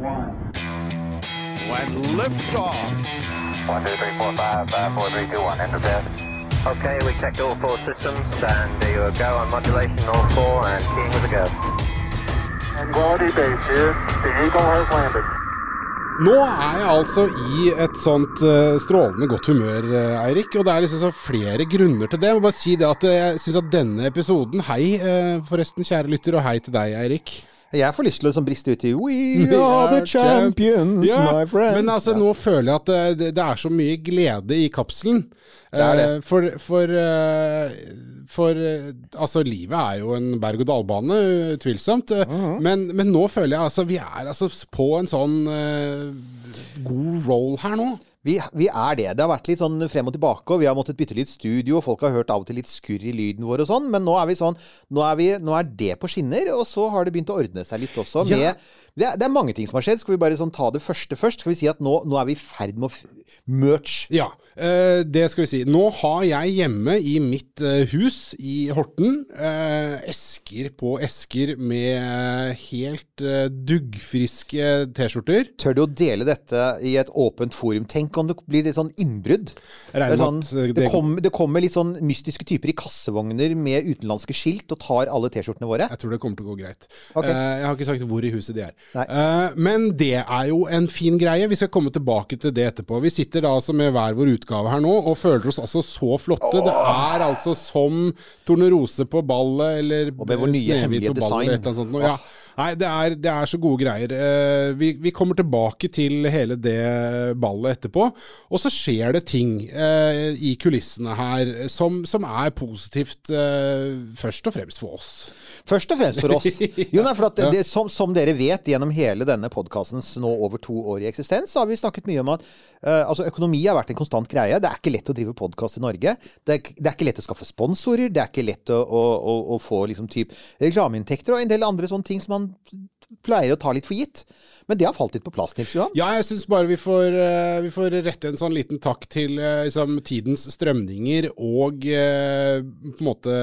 one. When liftoff. One, two, three, four, five, five, four, three, two, one. Enter bed. Okay, we checked all four systems, and there you go on modulation, all four, and keying with a go. Tranquility base here. The Eagle has landed. Nå er jeg altså i et sånt eh, strålende godt humør, eh, Eirik. Og det er liksom flere grunner til det. Jeg må bare si det at jeg syns at denne episoden Hei eh, forresten, kjære lytter, og hei til deg, Eirik. Jeg får lyst til å liksom briste ut i We are the champions, Ja, my friend. Men altså, nå føler jeg at det, det, det er så mye glede i kapselen. Det det. Eh, For, for, eh, for eh, altså, livet er jo en berg-og-dal-bane, utvilsomt. Uh -huh. men, men nå føler jeg altså vi er altså på en sånn uh, god roll her nå. Vi, vi er det. Det har vært litt sånn frem og tilbake, og vi har måttet bytte litt studio, og folk har hørt av og til litt skurr i lyden vår og sånn, men nå er vi sånn Nå er, vi, nå er det på skinner, og så har det begynt å ordne seg litt også. Ja. Med, det, er, det er mange ting som har skjedd. Skal vi bare sånn ta det første først? Skal vi si at nå, nå er vi i ferd med å f merch. Ja, eh, det skal vi si. Nå har jeg hjemme i mitt eh, hus i Horten eh, esker på esker med helt duggfriske T-skjorter. Tør du å dele dette i et åpent forum? Tenk om det blir litt sånn innbrudd. Det, sånn, det, kom, det kommer litt sånn mystiske typer i kassevogner med utenlandske skilt og tar alle T-skjortene våre. Jeg tror det kommer til å gå greit. Okay. Jeg har ikke sagt hvor i huset de er. Eh, men det er jo en fin greie. Vi skal komme tilbake til det etterpå. Vi sitter da altså med hver vår utgave her nå og føler oss altså så flotte. Det er altså som Tornerose på ballet eller Og med vår nye hemmelige ballet sånt. Ja. Nei, det er, det er så gode greier. Uh, vi, vi kommer tilbake til hele det ballet etterpå. Og så skjer det ting uh, i kulissene her som, som er positivt først og fremst for oss. Først og fremst for oss. Jo, nei, for at det, som, som dere vet gjennom hele denne podkastens nå over to år i eksistens, så har vi snakket mye om at uh, altså økonomi har vært en konstant greie. Det er ikke lett å drive podkast i Norge. Det er, det er ikke lett å skaffe sponsorer. Det er ikke lett å, å, å, å få liksom reklameinntekter og en del andre sånne ting som man pleier å ta litt for gitt. Men det har falt litt på plass, Nils Johan. Ja, jeg syns bare vi får, eh, vi får rette en sånn liten takk til eh, liksom, tidens strømninger og eh, på en måte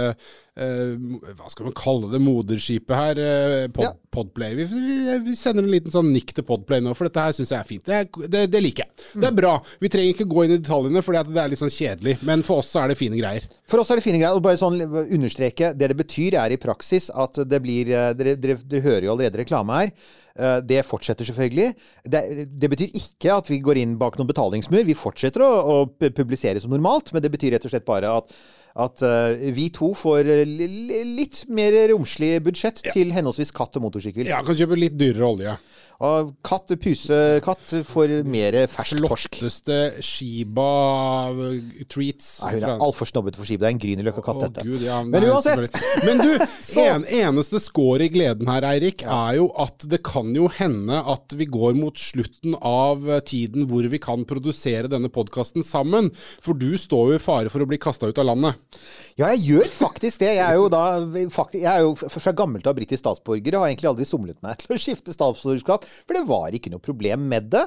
eh, Hva skal man kalle det? Moderskipet her. eh, pod, Ja. Podplay. Vi, vi, vi sender en liten sånn nikk til Podplay nå, for dette her syns jeg er fint. Det, det, det liker jeg. Det er bra. Vi trenger ikke gå inn i detaljene, for det er litt sånn kjedelig. Men for oss så er det fine greier. For oss er det fine greier. Og bare sånn understreke, det det betyr er i praksis at det blir eh, Dere, dere, dere hører jo allerede reklame her. Eh, Det fortsetter selvfølgelig. Det, det betyr ikke at vi går inn bak noen betalingsmur. Vi fortsetter å, å publisere som normalt, men det betyr rett og slett bare at at eh, vi to får eh, li- li- litt mer romslig budsjett til henholdsvis katt og motorsykkel. Ja, kan kjøpe litt dyrere olje. Og katt, pusekatt får mer fersk torsk. Flotteste Shiba-treats. Nei, hun er altfor snobbete for Shiba. Det er en Grünerløkka-katt, dette. Gud, ja, Men men uansett! Men du, en, eneste skår i gleden her, Eirik, er jo at det kan jo hende at vi går mot slutten av eh, tiden hvor vi kan produsere denne podkasten sammen. For du står jo i fare for å bli kasta ut av landet. Ja, jeg gjør faktisk det. Jeg er jo da faktisk, jeg er jo fra gammelt av britisk statsborger og har egentlig aldri somlet meg til å skifte statsborgerskap, for det var ikke noe problem med det.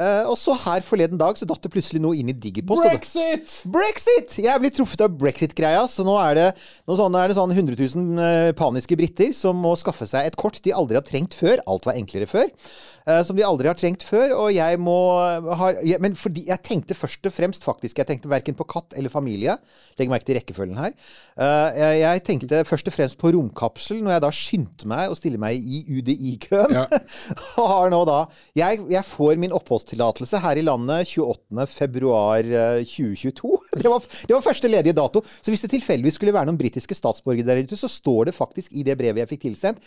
Eh, og så her forleden dag så datt det plutselig noe inn i Digipost. Brexit! Brexit! Jeg blir truffet av brexit-greia, så nå er det, nå sånn, er det sånn 100 000 eh, paniske briter som må skaffe seg et kort de aldri har trengt før. Alt var enklere før. eh, som de aldri har trengt før. Og jeg må ha Men fordi jeg tenkte først og fremst faktisk Jeg tenkte verken på katt eller familie. Legg merke til rekkefølgen her. Jeg, jeg tenkte først og fremst på romkapsel når jeg da skyndte meg å stille meg i UDI-køen. Ja. har nå da jeg, jeg får min oppholdstillatelse her i landet 28. februar eh, 2022. Det var, det var første ledige dato. Så hvis det tilfeldigvis skulle være noen britiske statsborgere der ute, så står det faktisk i det brevet jeg fikk tilsendt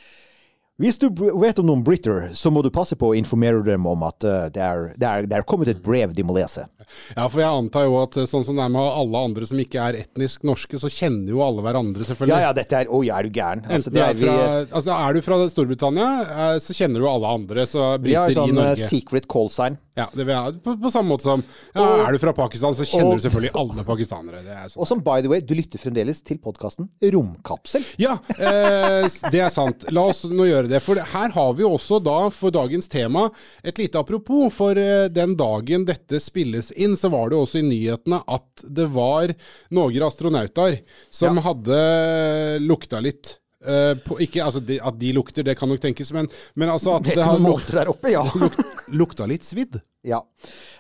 hvis du vet om noen briter, så må du passe på å informere dem om at eh, det, er, det, er, det er kommet et brev de må lese. Ja, for jeg antar jo at eh, sånn som det er med alle andre som ikke er etnisk norske, så kjenner jo alle hverandre, selvfølgelig. Ja, ja, dette er Oi, er du gæren? Altså, Enten det er vi, altså, er du fra Storbritannia, eh, så kjenner du alle andre. Så briter i Norge. Vi har sånn secret call sign. Ja, det vil jeg, på, på samme måte som ja, Og- Er du fra Pakistan, så kjenner og- du selvfølgelig alle pakistanere. Det er sånn. Og som by the way, du lytter fremdeles til podkasten Romkapsel. Ja, eh, det er sant. La oss nå gjøre det. For her har vi også da for dagens tema et lite apropos. For eh, den dagen dette spilles inn, så var det også i nyhetene at det var noen astronauter som Ja. hadde lukta litt Eh, på, ikke altså, de, At de lukter, det kan nok tenkes, men, men altså at Det det har lukt, der oppe, ja. luk, lukta litt svidd. Ja.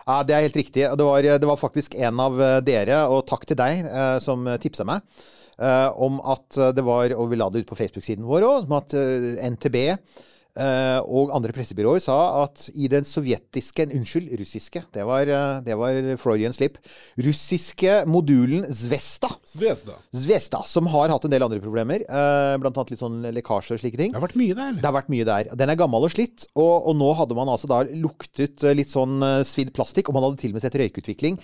ja, det er helt riktig. Det var, det var faktisk en av eh, dere, og takk til deg, eh, som tipsa meg. eh, om at det var, og vi la det ut på Facebook-siden vår òg, om at NTB eh, og andre pressebyråer sa at i den sovjetiske, unnskyld, russiske, det var, eh, det var Freudian slip, russiske modulen Zvesta, Zvesta. Zvesta, som har hatt en del andre problemer, Uh, blant annet litt sånn lekkasjer og slike ting. Det har vært mye der. Det har vært mye der. Den er gammel og slitt, og, og nå hadde man altså da luktet litt sånn svidd plastikk, og man hadde til og med sett røykutvikling.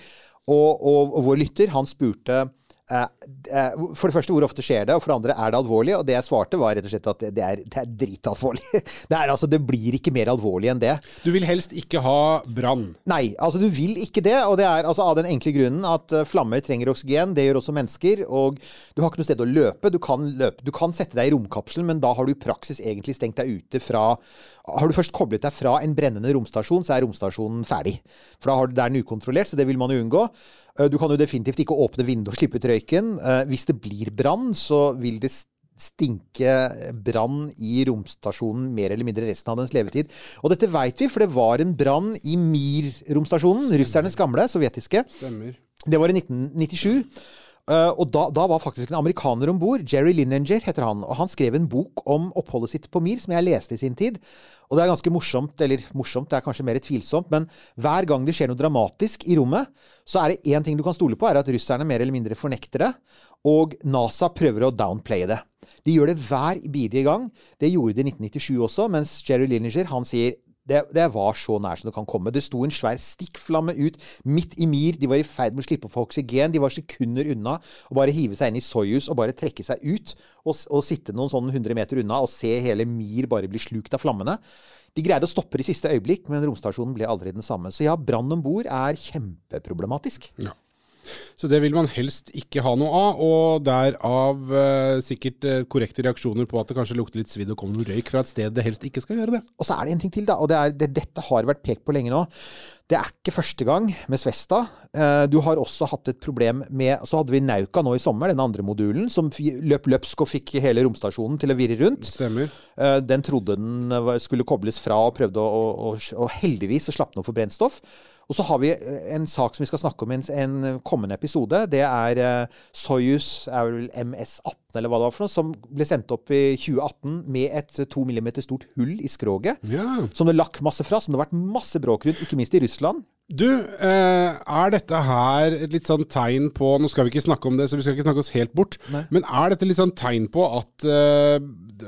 Og, og, og vår lytter, han spurte for det første, hvor ofte skjer det? Og for det andre, er det alvorlig? Og det jeg svarte, var rett og slett at det, er, det er dritalvorlig. Det, er, altså, det blir ikke mer alvorlig enn det. Du vil helst ikke ha brann. Nei, altså du vil ikke det. Og det er altså av den enkle grunnen at eh, flammer trenger oksygen. Det gjør også mennesker. Og du har ikke noe sted å løpe. Du kan, løpe. Du kan sette deg i romkapselen, men da har du i praksis egentlig stengt deg ute fra Har du først koblet deg fra en brennende romstasjon, så er romstasjonen ferdig. For da har du, det er den ukontrollert, så det vil man jo unngå. Eh, Du kan jo definitivt ikke åpne vinduet og slippe ut røyken. Eh, Hvis det blir brann, så vil det stinke brann i romstasjonen mer eller mindre resten av dens levetid. Og dette veit vi, for det var en brann i Mir-romstasjonen, russernes gamle, sovjetiske. Stemmer. Det var i 1997. Uh, og da, da var faktisk en amerikaner om bord. Jerry Linenger heter han. Og han skrev en bok om oppholdet sitt på Mir, som jeg leste i sin tid. Og det er ganske morsomt, eller morsomt, det er kanskje mer tvilsomt, men hver gang det skjer noe dramatisk i rommet, så er det én ting du kan stole på, er at russerne mer eller mindre fornekter det. Og NASA prøver å downplaye det. De gjør det hver bidige gang. Det gjorde de i 1997 også, mens Jerry Lineger han sier det, det var så nær som det kan komme. Det sto en svær stikkflamme ut midt i Mir. De var i ferd med å slippe på oksygen. De var sekunder unna å bare hive seg inn i Soyuz og bare trekke seg ut. Og, og sitte noen sånn 100 meter unna og se hele Mir bare bli slukt av flammene. De greide å stoppe det i siste øyeblikk, men romstasjonen ble aldri den samme. Så ja, brann om bord er kjempeproblematisk. Ja. Så det vil man helst ikke ha noe av, og derav eh, sikkert eh, korrekte reaksjoner på at det kanskje lukter litt svidd og kommer noe røyk fra et sted det helst ikke skal gjøre det. Og så er det en ting til, da. Og det er, det, dette har vært pekt på lenge nå. Det er ikke første gang med Svesta. Eh, Du har også hatt et problem med Så hadde vi Nauka nå i sommer, den andre modulen, som løp løpsk og fikk hele romstasjonen til å virre rundt. Stemmer. Eh, Den trodde den skulle kobles fra og prøvde å, å, å, å heldigvis å slappe den opp for brennstoff. Og så har vi eh, en sak som vi skal snakke om i en, en kommende episode. Det er eh, Soyuz er vel MS-18 eller hva det var for noe, som ble sendt opp i 2018 med et to millimeter stort hull i skroget. Ja. Som det lakk masse fra, som det har vært masse bråk rundt, ikke minst i Russland. Du, eh, er dette her et litt sånn tegn på Nå skal vi ikke snakke om det, så vi skal ikke snakke oss helt bort. Nei. Men er dette litt sånn tegn på at eh,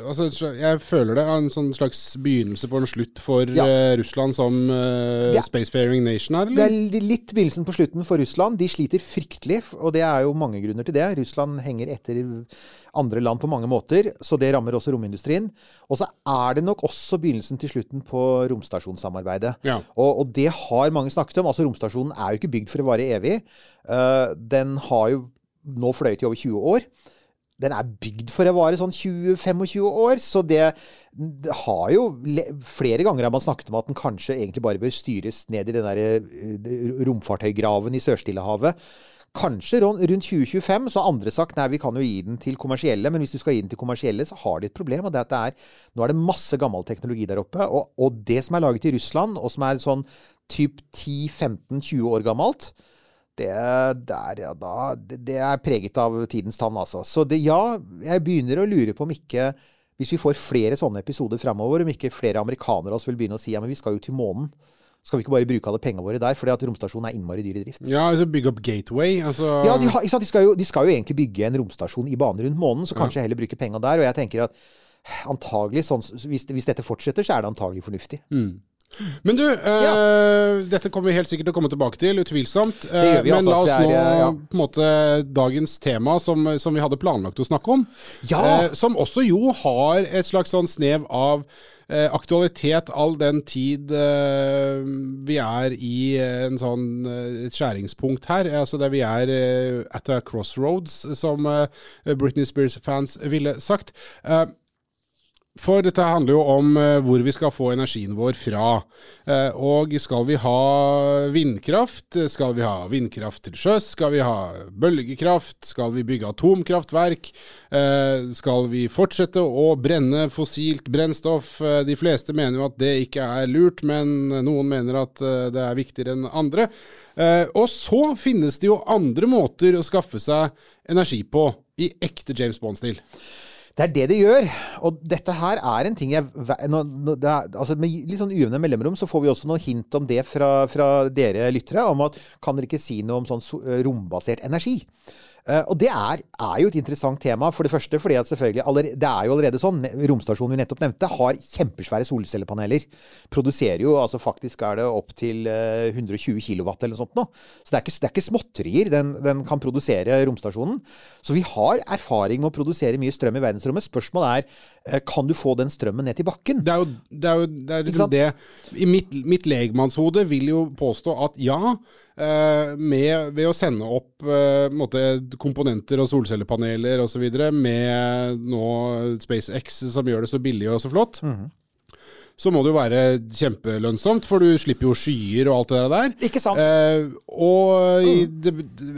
altså, Jeg føler det er en sånn slags begynnelse på en slutt for Ja. eh, Russland som eh, Ja. spacefaring nation her, Det er litt begynnelsen på slutten for Russland. De sliter fryktelig, og det er jo mange grunner til det. Russland henger etter andre land på mange måter, så det rammer også romindustrien. Og så er det nok også begynnelsen til slutten på romstasjonssamarbeidet. Ja. Og, og det har mange snakket om. Altså Romstasjonen er jo ikke bygd for å vare evig. Uh, den har jo nå fløyet i over 20 år. Den er bygd for å vare sånn 20-25 år, så det, det har jo Flere ganger har man snakket om at den kanskje egentlig bare bør styres ned i den der eh, romfartøygraven i Sør-Stillehavet. Kanskje rundt 2025, så har andre sagt nei, vi kan jo gi den til kommersielle, men hvis du skal gi den til kommersielle, så har de et problem. og det at det er, Nå er det masse gammel teknologi der oppe, og, og det som er laget i Russland, og som er sånn typ 10-15-20 år gammelt, det, der, er, ja, da, det, det er preget av tidens tann, altså. Så det, ja, jeg begynner å lure på om ikke hvis vi får flere sånne episoder framover, om ikke flere amerikanere også vil begynne å si ja, men vi skal jo til månen. Skal vi ikke bare bruke alle pengene våre der? Fordi at romstasjonen er innmari dyr i drift. Ja, altså bygge opp Gateway. Altså, Ja, de, har? De, skal jo, de skal jo egentlig bygge en romstasjon i bane rundt månen, så kanskje heller bruke pengene der. Og jeg tenker at antagelig, sånn, hvis, hvis dette fortsetter, så er det antagelig fornuftig. Men du, eh, dette kommer vi helt sikkert til å komme tilbake til, utvilsomt. Eh, vi, men altså, la oss nå er, ja. på en måte dagens tema, som, som vi hadde planlagt å snakke om. Ja! øh, som også jo har et slags sånn snev av eh, aktualitet all den tid eh, vi er i en sånn eh, et skjæringspunkt her. Altså der vi er eh, at a crossroads, som eh, Britney Spears-fans ville sagt. Eh, For dette handler jo om eh, hvor vi skal få energien vår fra. Eh, og skal vi ha vindkraft? Skal vi ha vindkraft til sjøs? Skal vi ha bølgekraft? Skal vi bygge atomkraftverk? Eh, skal vi fortsette å brenne fossilt brennstoff? De fleste mener jo at det ikke er lurt, men noen mener at det er viktigere enn andre. Og så finnes det jo andre måter å skaffe seg energi på, i ekte James Bond-stil. Det er det det gjør. Og dette her er en ting jeg nå, nå, er, altså Med litt sånn ujevne mellomrom så får vi også noen hint om det fra, fra dere lyttere. Om at kan dere ikke si noe om sånn rombasert energi? Eh, og det er, er jo et interessant tema. For det første fordi at selvfølgelig allerede, Det er jo allerede sånn. Romstasjonen vi nettopp nevnte, har kjempesvære solcellepaneler. Produserer jo altså faktisk er det opp til eh, 120 kW eller noe sånt nå. Så det er ikke, det er ikke småtterier den, den kan produsere romstasjonen. Så vi har erfaring med å produsere mye strøm i verdensrommet. Spørsmålet er kan du få den strømmen ned til bakken? Det er jo det, er jo, det, er liksom det I mitt, mitt legmannshode vil jo påstå at ja, eh, med, ved å sende opp eh, måte, komponenter og solcellepaneler osv. med nå SpaceX som gjør det så billig og så flott, Mhm. Så må det jo være kjempelønnsomt, for du slipper jo skyer og alt det der. Ikke sant? Eh, og i det,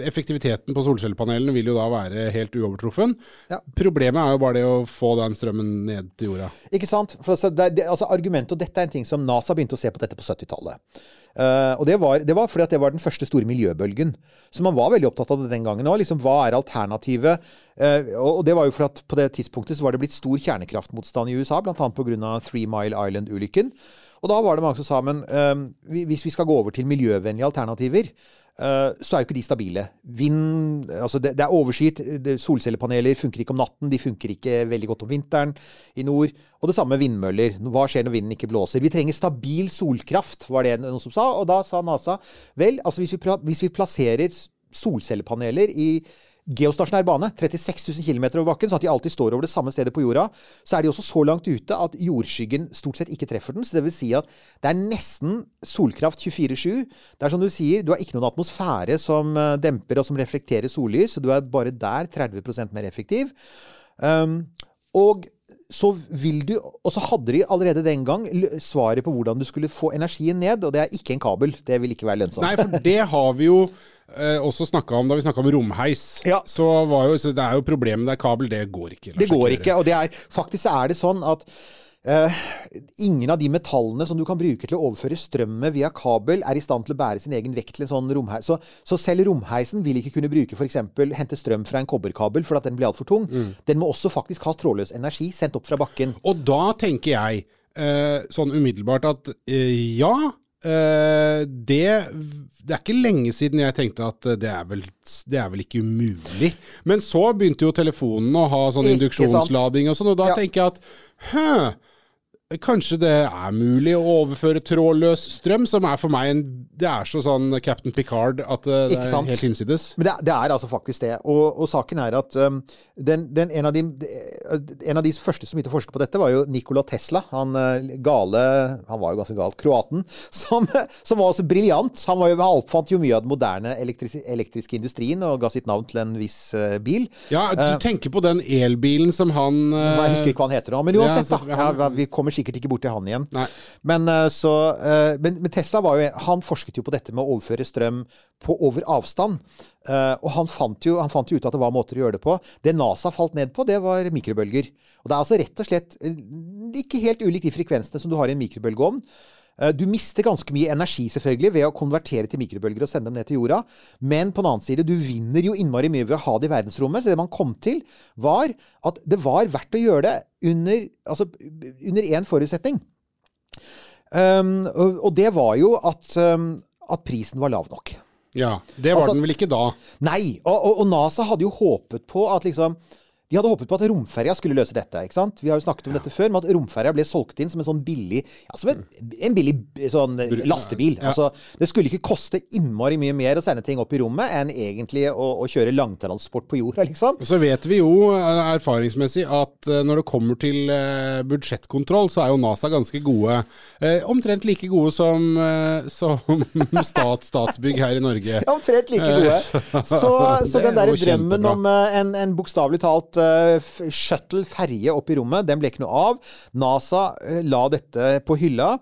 effektiviteten på solcellepanelene vil jo da være helt uovertruffen. Ja. Problemet er jo bare det å få den strømmen ned til jorda. Ikke sant? For altså, det, altså argumentet, og dette er en ting som NASA begynte å se på dette på 70-tallet. Eh, og det var, det var fordi at det var den første store miljøbølgen. Så man var veldig opptatt av det den gangen òg. Liksom, hva er alternativet? Uh, og, det var jo for at på det tidspunktet så var det blitt stor kjernekraftmotstand i USA, bl.a. pga. Three Mile Island-ulykken. Og da var det mange som sa men uh, hvis vi skal gå over til miljøvennlige alternativer, så er jo ikke de stabile. Vind Altså, det, det er overskyet. Solcellepaneler funker ikke om natten. De funker ikke veldig godt om vinteren i nord. Og det samme med vindmøller. Hva skjer når vinden ikke blåser? Vi trenger stabil solkraft, var det noen som sa. Og da sa NASA vel, altså hvis vi, hvis vi plasserer solcellepaneler i geostasjonær bane, 36 000 km over bakken, sånn at de alltid står over det samme stedet på jorda, så er de også så langt ute at jordskyggen stort sett ikke treffer den. Så det vil si at det er nesten solkraft 24-7. Det er som du sier, du har ikke noen atmosfære som eh, demper og som reflekterer sollys, så du er bare der 30% mer effektiv. Um, og så vil du Og så hadde de allerede den gang svaret på hvordan du skulle få energien ned, og det er ikke en kabel. Det vil ikke være lønnsomt. Nei, for det har vi jo eh, også om da vi snakka om romheis. Ja. Så, var jo, så det er jo problemet der kabel, det går ikke. Det går ikke. Og det er, faktisk er det sånn at eh, ingen av de metallene som du kan bruke til å overføre strøm med via kabel, er i stand til å bære sin egen vekt til en sånn romheis. Så, så selv romheisen vil ikke kunne bruke f.eks. hente strøm fra en kobberkabel, for at den blir altfor tung. Den må også faktisk ha trådløs energi sendt opp fra bakken. Og da tenker jeg eh, sånn umiddelbart at eh, ja, det, det er ikke lenge siden jeg tenkte at eh, det er, vel, det er vel ikke umulig. Men så begynte jo telefonen å ha sånn induksjonslading og sånn, og da Ja. tenker jeg at hø, Kanskje det er mulig å overføre trådløs strøm, som er for meg en Det er så sånn Captain Picard at eh, det Ikke er sant? helt hinsides. Men det, er- det er altså faktisk det. Og, og saken er at um, den, den, en, av de, en av de første som begynte å forske på dette, var jo Nikola Tesla. Han uh, gale Han var jo ganske galt. Kroaten. Som, som var også briljant. Han, var jo, han oppfant jo mye av den moderne elektris, elektriske industrien og ga sitt navn til en viss uh, bil. Ja, du tenker på den elbilen som han uh, Jeg husker ikke hva han heter nå, men uansett, ja, da. Ja, vi kommer sikkert ikke bort til han igjen. Men, eh, så, eh, men, men Tesla var jo Han forsket jo på dette med å overføre strøm på over avstand. Eh, og han fant, jo, han fant jo ut at det var måter å gjøre det på. Det NASA falt ned på, det var mikrobølger. Og det er altså rett og slett ikke helt ulikt de frekvensene som du har i en mikrobølgeovn. Eh, Du mister ganske mye energi selvfølgelig ved å konvertere til mikrobølger og sende dem ned til jorda. Men på den annen side, du vinner jo innmari mye ved å ha det i verdensrommet. Så det man kom til, var at det var verdt å gjøre det under, altså, under én forutsetning. Um, og, og det var jo at, um, at prisen var lav nok. Ja, det var Altså- den vel ikke da. Nei, og, og, og NASA hadde jo håpet på at liksom de hadde håpet på at romferja skulle løse dette. ikke sant? Vi har jo snakket om dette før, men at romferja ble solgt inn som en sånn billig ja, som en, en billig sånn lastebil. Ja. Altså, Det skulle ikke koste innmari mye mer å sende ting opp i rommet enn egentlig å, å kjøre langtransport på jorda, liksom. Så vet vi jo eh, erfaringsmessig at eh, når det kommer til eh, budsjettkontroll, så er jo NASA ganske gode. Eh, omtrent like gode som, eh, som stat, Statsbygg her i Norge. Omtrent like gode. Så, så den der drømmen om eh, en, en bokstavelig talt eh, shuttle, ferje, opp i rommet. Den ble ikke noe av. NASA eh, la dette på hylla.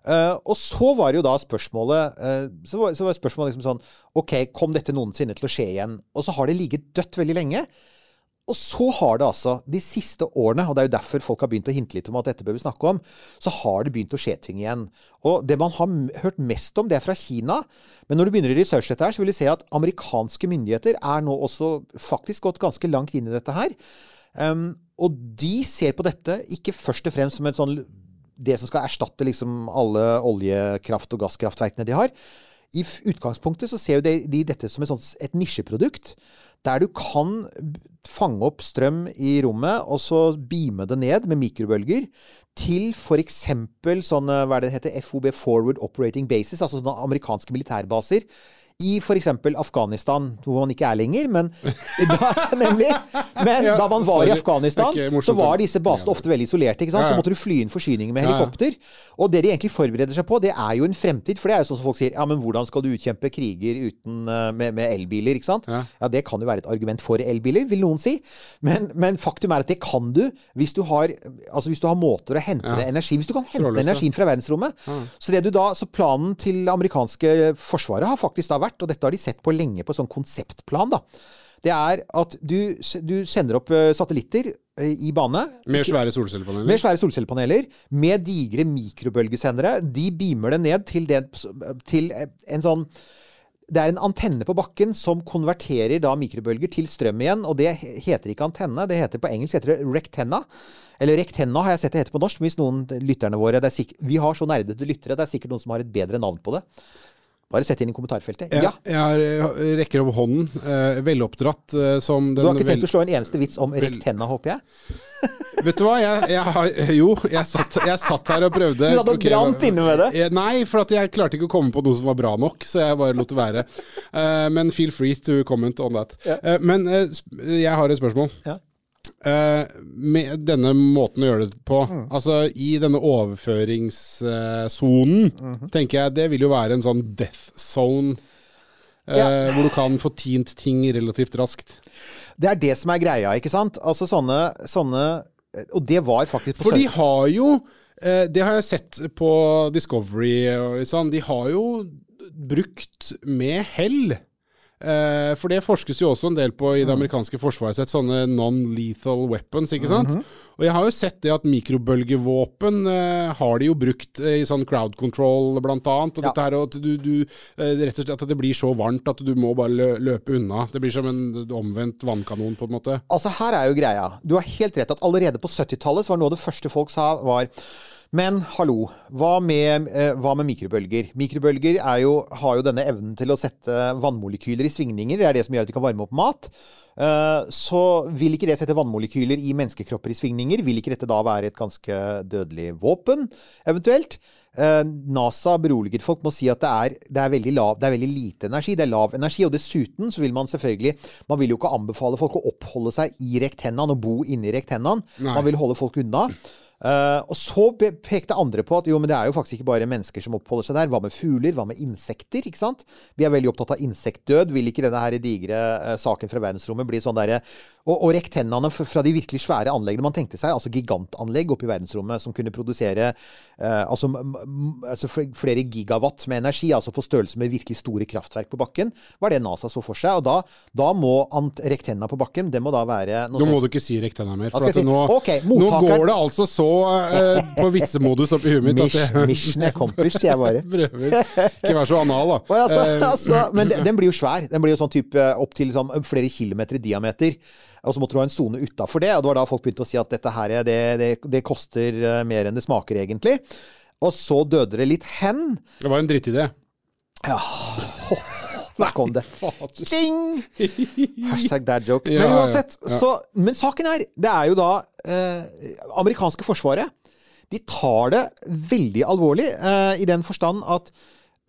Eh, og så var jo da spørsmålet så, var, så var spørsmålet liksom sånn OK, kom dette noensinne til å skje igjen? Og så har det ligget dødt veldig lenge. Og så har det altså, de siste årene, og det er jo derfor folk har begynt å hinte litt om at dette bør vi snakke om, så har det begynt å skje ting igjen. Og det man har hørt mest om, det er fra Kina. Men når du begynner å researche dette her, så vil du se at amerikanske myndigheter er nå også faktisk gått ganske langt inn i dette her. Um, og de ser på dette ikke først og fremst som sånn det som skal erstatte liksom alle oljekraft- og gasskraftverkene de har. I utgangspunktet så ser de, de dette som et, sånt, et nisjeprodukt. Der du kan fange opp strøm i rommet, og så beame det ned med mikrobølger til f.eks. sånne hva er det heter, FOB Forward Operating Bases, altså sånne amerikanske militærbaser. I f.eks. Afghanistan, hvor man ikke er lenger, men da, nemlig. Men Ja, da man var i. Afghanistan, så var disse basene ofte veldig isolerte. Ja, ja. Så måtte du fly inn forsyninger med helikopter. Og det de egentlig forbereder seg på, det er jo en fremtid. For det er jo sånn som folk sier, ja, men hvordan skal du utkjempe kriger uten, eh, med, med elbiler, ikke sant? Ja. Det kan jo være et argument for elbiler, vil noen si. Men, men faktum er at det kan du hvis du har, altså hvis du har måter å hente energi Hvis du kan hente energien fra verdensrommet. Så, det du da, så planen til det amerikanske forsvaret har faktisk da vært, og dette har de sett på lenge på sånn konseptplan, da. Det er at du, du sender opp eh, satellitter eh, i bane. Med svære solcellepaneler. med svære solcellepaneler, med digre mikrobølgesendere. De beamer det ned til, det, til en sånn det er en antenne på bakken som konverterer da mikrobølger til strøm igjen. Og det heter ikke antenne, det heter på engelsk heter det rectenna. Eller rectenna har jeg sett det heter på norsk. Hvis noen lytterne våre er Vi har så nerdete lyttere, det er sikkert noen som har et bedre navn på det. Bare sett inn i kommentarfeltet. Ja. jeg jeg rekker opp hånden. Eh, veloppdratt eh, som den Du har ikke tenkt vel- å slå en eneste vits om rekt rectenna, håper jeg? Vet du hva, jeg, jeg har Jo, jeg satt, jeg satt her og prøvde. Du hadde okay, brant inne med det. Eh, Nei, for at jeg klarte ikke å komme på noe som var bra nok, så jeg bare lot det være. Eh, men feel free to comment on that. Eh, men eh, jeg har et spørsmål. Ja. Eh, med denne måten å gjøre det på, Mm. altså i denne overføringssonen, Mhm. tenker jeg det vil jo være en sånn death zone. eh, Ja. Hvor du kan få tint ting relativt raskt. Det er det som er greia, ikke sant? Altså sånne, sånne Og det var faktisk For de har jo eh, Det har jeg sett på Discovery og sånn. De har jo brukt med hell. Eh, for det forskes jo også en del på i det amerikanske forsvaret. Sett sånne non-lethal weapons, ikke sant. Og jeg har jo sett det at mikrobølgevåpen eh, har de jo brukt eh, i sånn crowd control, blant annet. Og Ja. dette her og at du, du eh, rett og slett at det blir så varmt at du må bare lø løpe unna. Det blir som en omvendt vannkanon, på en måte. Altså Her er jo greia. Du har helt rett at allerede på 70-tallet var noe av det første folk sa var men hallo, hva med, eh, hva med mikrobølger? Mikrobølger er jo, har jo denne evnen til å sette vannmolekyler i svingninger. Det er det som gjør at de kan varme opp mat. Eh, så vil ikke det sette vannmolekyler i menneskekropper i svingninger? Vil ikke dette da være et ganske dødelig våpen, eventuelt? Eh, NASA beroliger folk med å si at det er, det, er lav, det er veldig lite energi. Det er lav energi. Og dessuten så vil man selvfølgelig Man vil jo ikke anbefale folk å oppholde seg i rektennaen og bo inni rektennaen. Nei. Man vil holde folk unna. Eh, og så pekte andre på at jo, men det er jo faktisk ikke bare mennesker som oppholder seg der. Hva med fugler? Hva med insekter? ikke sant? Vi er veldig opptatt av insektdød. Vil ikke denne her digre uh, saken fra verdensrommet bli sånn derre Og, og rektennene tennene fra de virkelig svære anleggene man tenkte seg, altså gigantanlegg oppe i verdensrommet som kunne produsere uh, altså, altså flere gigawatt med energi, altså på størrelse med virkelig store kraftverk på bakken, var det NASA så for seg. Og da, da må ant rektenna på bakken, det må da være Nå må du ikke si rektenna mer. For jeg nå, okay, Ok, nå går det altså så eh, på vitsemodus oppi huet mitt mission accomplished, sier jeg bare. prøver ikke være så anal, da. Og altså, Eh, altså, men den, blir jo svær. Den blir jo sånn type opp til sånn flere kilometer i diameter. Og så måtte du ha en sone utafor det. Og det var da folk begynte å si at dette her, det, det, det koster eh, mer enn det smaker, egentlig. Og så døde det litt hen. det var en drittidé. Der om det. Ching! Hashtag dad joke. Men uansett. Så, men saken er, det er jo da eh, amerikanske forsvaret. De tar det veldig alvorlig eh, i den forstand at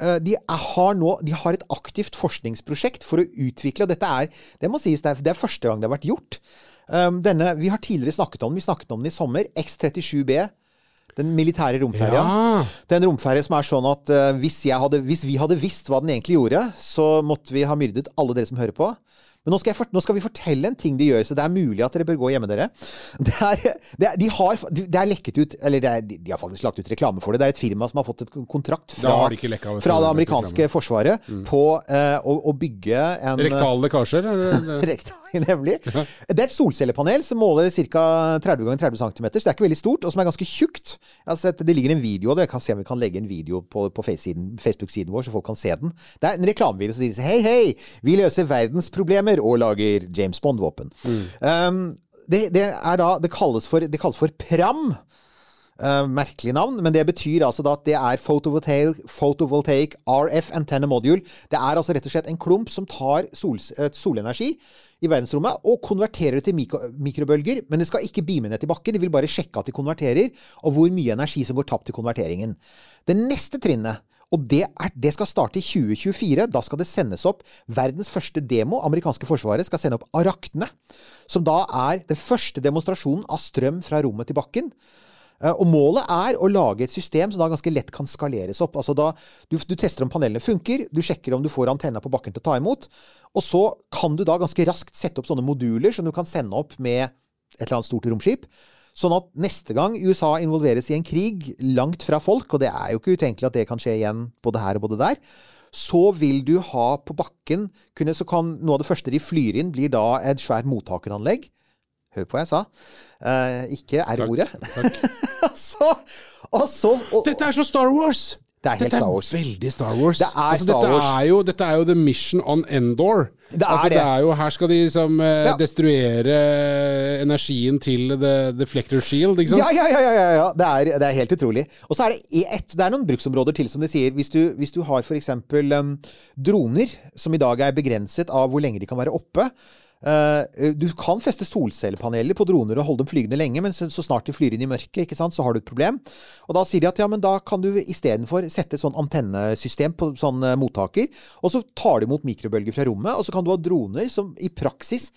eh, de har nå de har et aktivt forskningsprosjekt for å utvikle og Dette er det må sies, det er, det er første gang det har vært gjort. Um, denne, vi har tidligere snakket om vi snakket om den i sommer. X-37B. Den militære romferja. Ja. Det en romferje som er sånn at uh, hvis, jeg hadde, hvis vi hadde visst hva den egentlig gjorde, så måtte vi ha myrdet alle dere som hører på. Men nå skal, jeg nå skal vi fortelle en ting de gjør, så det er mulig at dere bør gå hjemme, dere. Det er, det er, de har, det er lekket ut Eller det er, de har faktisk lagt ut reklame for det. Det er et firma som har fått et kontrakt fra, de lekka, fra det er amerikanske forsvaret på eh, å, å bygge en Rektale lekkasjer? nemlig. Det er et solcellepanel som måler ca. 30 ganger 30 cm, så det er ikke veldig stort, og som er ganske tjukt. Sett, det ligger en video av det. Jeg kan se om vi kan legge en video på, på Facebook-siden vår, så folk kan se den. Det er en reklamevideo som sier hei, hei, vi løser verdens problemer og lager James Bond-våpen. Um, det, det, er da, det, kalles for, det kalles for PRAM. Uh, merkelig navn, men det betyr altså da at det er photovoltaic, photovoltaic RF antenna module. Det er altså rett og slett en klump som tar sol, eh, solenergi i verdensrommet og konverterer det til mikro, mikrobølger, men det skal ikke beame ned til bakken. De vil bare sjekke at de konverterer, og hvor mye energi som går tapt til konverteringen. Det neste trinnet og det, er, det skal starte i 2024. Da skal det sendes opp verdens første demo. Amerikanske forsvaret skal sende opp Araktene, som da er den første demonstrasjonen av strøm fra rommet til bakken. Eh, Og målet er å lage et system som da ganske lett kan skaleres opp. Altså da, du, du tester om panelene funker, du sjekker om du får antenna på bakken til å ta imot. Og så kan du da ganske raskt sette opp sånne moduler som du kan sende opp med et eller annet stort romskip. Sånn at neste gang USA involveres i en krig langt fra folk, og det er jo ikke utenkelig at det kan skje igjen både her og både der, så vil du ha på bakken kunne, Så kan noe av det første de flyr inn, blir da et svært mottakeranlegg. Hør på hva jeg sa. Eh, ikke R-ordet. så, og så og, Dette er så Star Wars! Det er helt Star Wars. veldig Star Wars. Det er altså, Star dette Wars. Er jo, dette er jo the mission on Endor. Det er altså, det. det er jo, her skal de liksom eh, Ja. destruere energien til the deflector shield, ikke sant? Ja, ja, ja. ja, ja. Det, er, det er helt utrolig. Og så er det, i ett- det er noen bruksområder til, som de sier. Hvis du, hvis du har f.eks. Um, droner, som i dag er begrenset av hvor lenge de kan være oppe. Eh, du kan feste solcellepaneler på droner og holde dem flygende lenge, men så, snart de flyr inn i mørket, så har du et problem. Og da sier de at ja, men da kan du istedenfor sette et sånn antennesystem på sånn eh, mottaker, og så tar du imot mikrobølger fra rommet, og så kan du ha droner som i praksis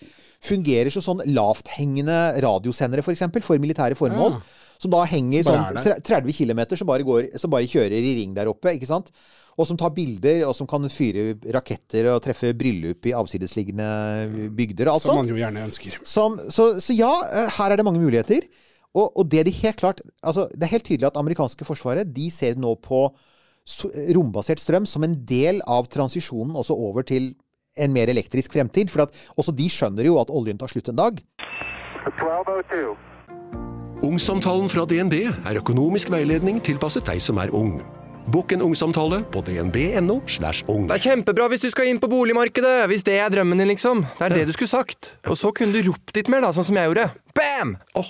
fungerer som sånn lavthengende radiosendere, f.eks., for, eksempel, for militære formål. Ja. Som da henger sånn er der. tre- 30 km, som bare, går, som bare kjører i ring der oppe. ikke sant? Og som tar bilder, og som kan fyre raketter og treffe bryllup i avsidesliggende bygder og alt Som man jo gjerne ønsker. Som, så, så ja, eh, her er det mange muligheter. Og, og det de helt klart altså Det er helt tydelig at amerikanske forsvaret de ser nå på rombasert strøm som en del av transisjonen også over til en mer elektrisk fremtid. For at også de skjønner jo at oljen tar slutt en dag. 1202. Ungsamtalen fra DNB er økonomisk veiledning tilpasset deg som er ung. Bokk en ungsamtale på dnb.no. slash ung. Det er kjempebra hvis du skal inn på boligmarkedet, hvis det er drømmen din, liksom. Det er det du skulle sagt. Og så kunne du ropt litt mer, da, sånn som jeg gjorde. Bam! Oh.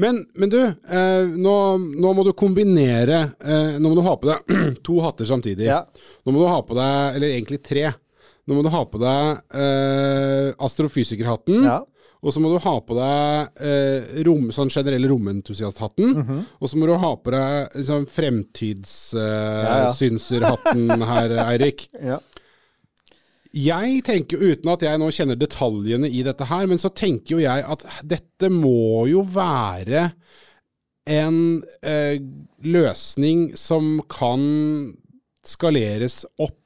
Men, men du, eh, nå, nå må du kombinere eh, Nå må du ha på deg to hatter samtidig. Ja. Nå må du ha på deg, eller egentlig tre. Nå må du ha på deg eh, astrofysikerhatten. Ja. Og så må du ha på deg eh, rom, sånn generell romentusiasthatten. Mhm. Og så må du ha på deg liksom, fremtidssynserhatten her, Eirik. Ja. Jeg tenker, uten at jeg nå kjenner detaljene i dette her, men så tenker jo jeg at dette må jo være en eh, løsning som kan skaleres opp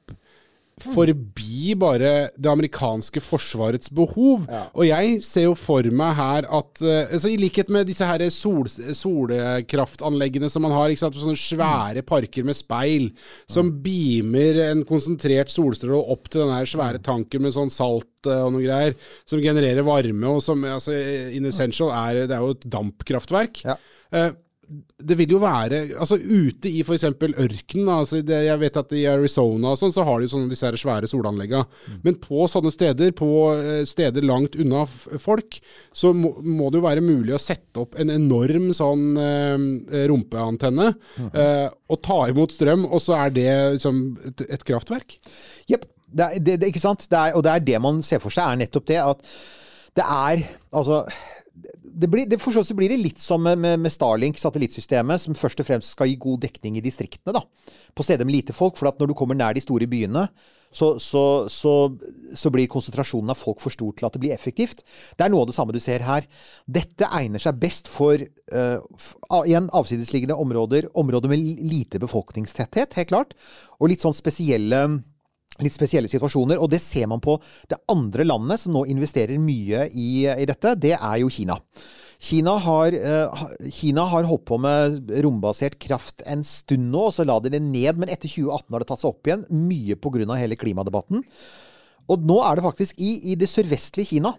forbi bare det amerikanske forsvarets behov. Og jeg ser jo for meg her at eh, altså I likhet med disse her sol, solkraftanleggene som man har, sånne svære parker med speil som beamer en konsentrert solstråle opp til den svære tanken med sånn salt eh, og noe greier, som genererer varme, og som altså, in essential er Det er jo et dampkraftverk. Ja. Eh, det vil jo være altså Ute i f.eks. ørkenen, altså det, jeg vet at i Arizona og sånn, så har de sånne disse her svære Mm. Men på sånne steder, på eh, steder langt unna folk, så må, må det jo være mulig å sette opp en enorm sånn eh, rumpeantenne eh, og ta imot strøm, og så er det liksom et, et kraftverk. Jepp. Det, det, ikke sant? Er, og det er det man ser for seg, er nettopp det at det er Altså det blir, det, for så vidt blir det litt som med, med, Starlink, satellittsystemet, som først og fremst skal gi god dekning i distriktene. da, På steder med lite folk. For når du kommer nær de store byene, så, så, så, så blir konsentrasjonen av folk for stor til at det blir effektivt. Det er noe av det samme du ser her. Dette egner seg best for uh, igjen avsidesliggende områder, områder med lite befolkningstetthet, helt klart, og litt sånn spesielle litt spesielle situasjoner. Og det ser man på det andre landet som nå investerer mye i, i dette. Det er jo Kina. Kina har, eh, Kina har holdt på med rombasert kraft en stund nå, og så la de det ned. Men etter 2018 har det tatt seg opp igjen, mye pga. hele klimadebatten. Og nå er det faktisk i, i det sørvestlige Kina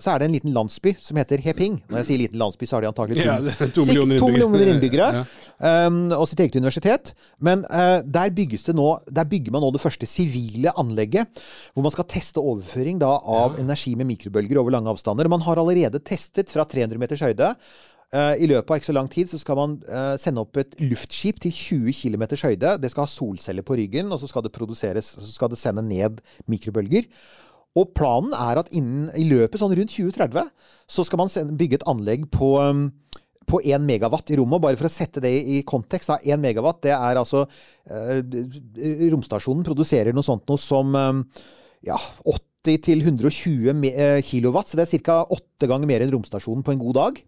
så er det en liten landsby som heter Heping. Når jeg sier liten landsby, så har de antagelig to, Ja, to millioner to innbyggere. millioner innbyggere. Ja. um, og sitt eget universitet. Men uh, der, det nå, der bygger man nå det første sivile anlegget. Hvor man skal teste overføring da, av energi med mikrobølger over lange avstander. Man har allerede testet fra 300 meters høyde. Eh, I løpet av ikke så lang tid så skal man eh, sende opp et luftskip til 20 km høyde. Det skal ha solceller på ryggen, og så skal det produseres, så skal det sende ned mikrobølger. Og planen er at innen, i løpet sånn rundt 2030 så skal man bygge et anlegg på, um, på 1 megawatt i rommet. Bare for å sette det i kontekst. Da. 1 megawatt, det er altså eh, Romstasjonen produserer noe sånt noe som eh, ja, 80 til 120 eh, kilowatt. Så det er ca. åtte ganger mer enn romstasjonen på en god dag.